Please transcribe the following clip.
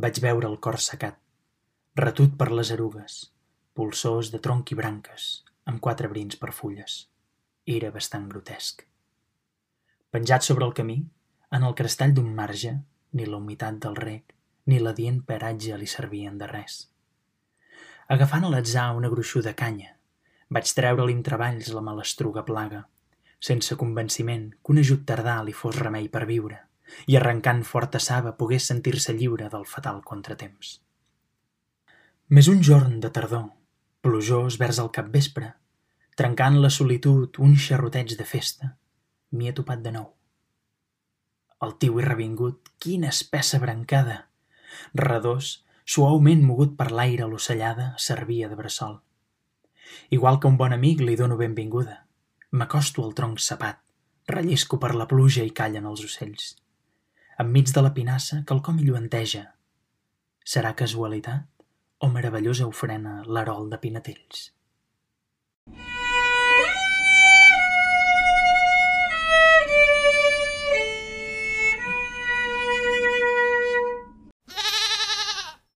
vaig veure el cor secat, retut per les erugues, pulsors de tronc i branques, amb quatre brins per fulles. Era bastant grotesc. Penjat sobre el camí, en el crestall d'un marge, ni la humitat del rec, ni l'adient paratge li servien de res. Agafant a l'atzar una gruixuda canya, vaig treure-li amb treballs la malastruga plaga, sense convenciment que un ajut tardà li fos remei per viure, i arrencant forta saba pogués sentir-se lliure del fatal contratemps. Més un jorn de tardor, plujós vers el capvespre, trencant la solitud un xerroteig de festa, m'hi he topat de nou. El tiu i revingut, quina espessa brancada! Redós, suaument mogut per l'aire l'ocellada, servia de bressol. Igual que un bon amic li dono benvinguda. M'acosto al tronc sapat, rellisco per la pluja i callen els ocells enmig de la pinassa quelcom lluenteja. Serà casualitat o meravellosa ofrena l'herol de Pinatells?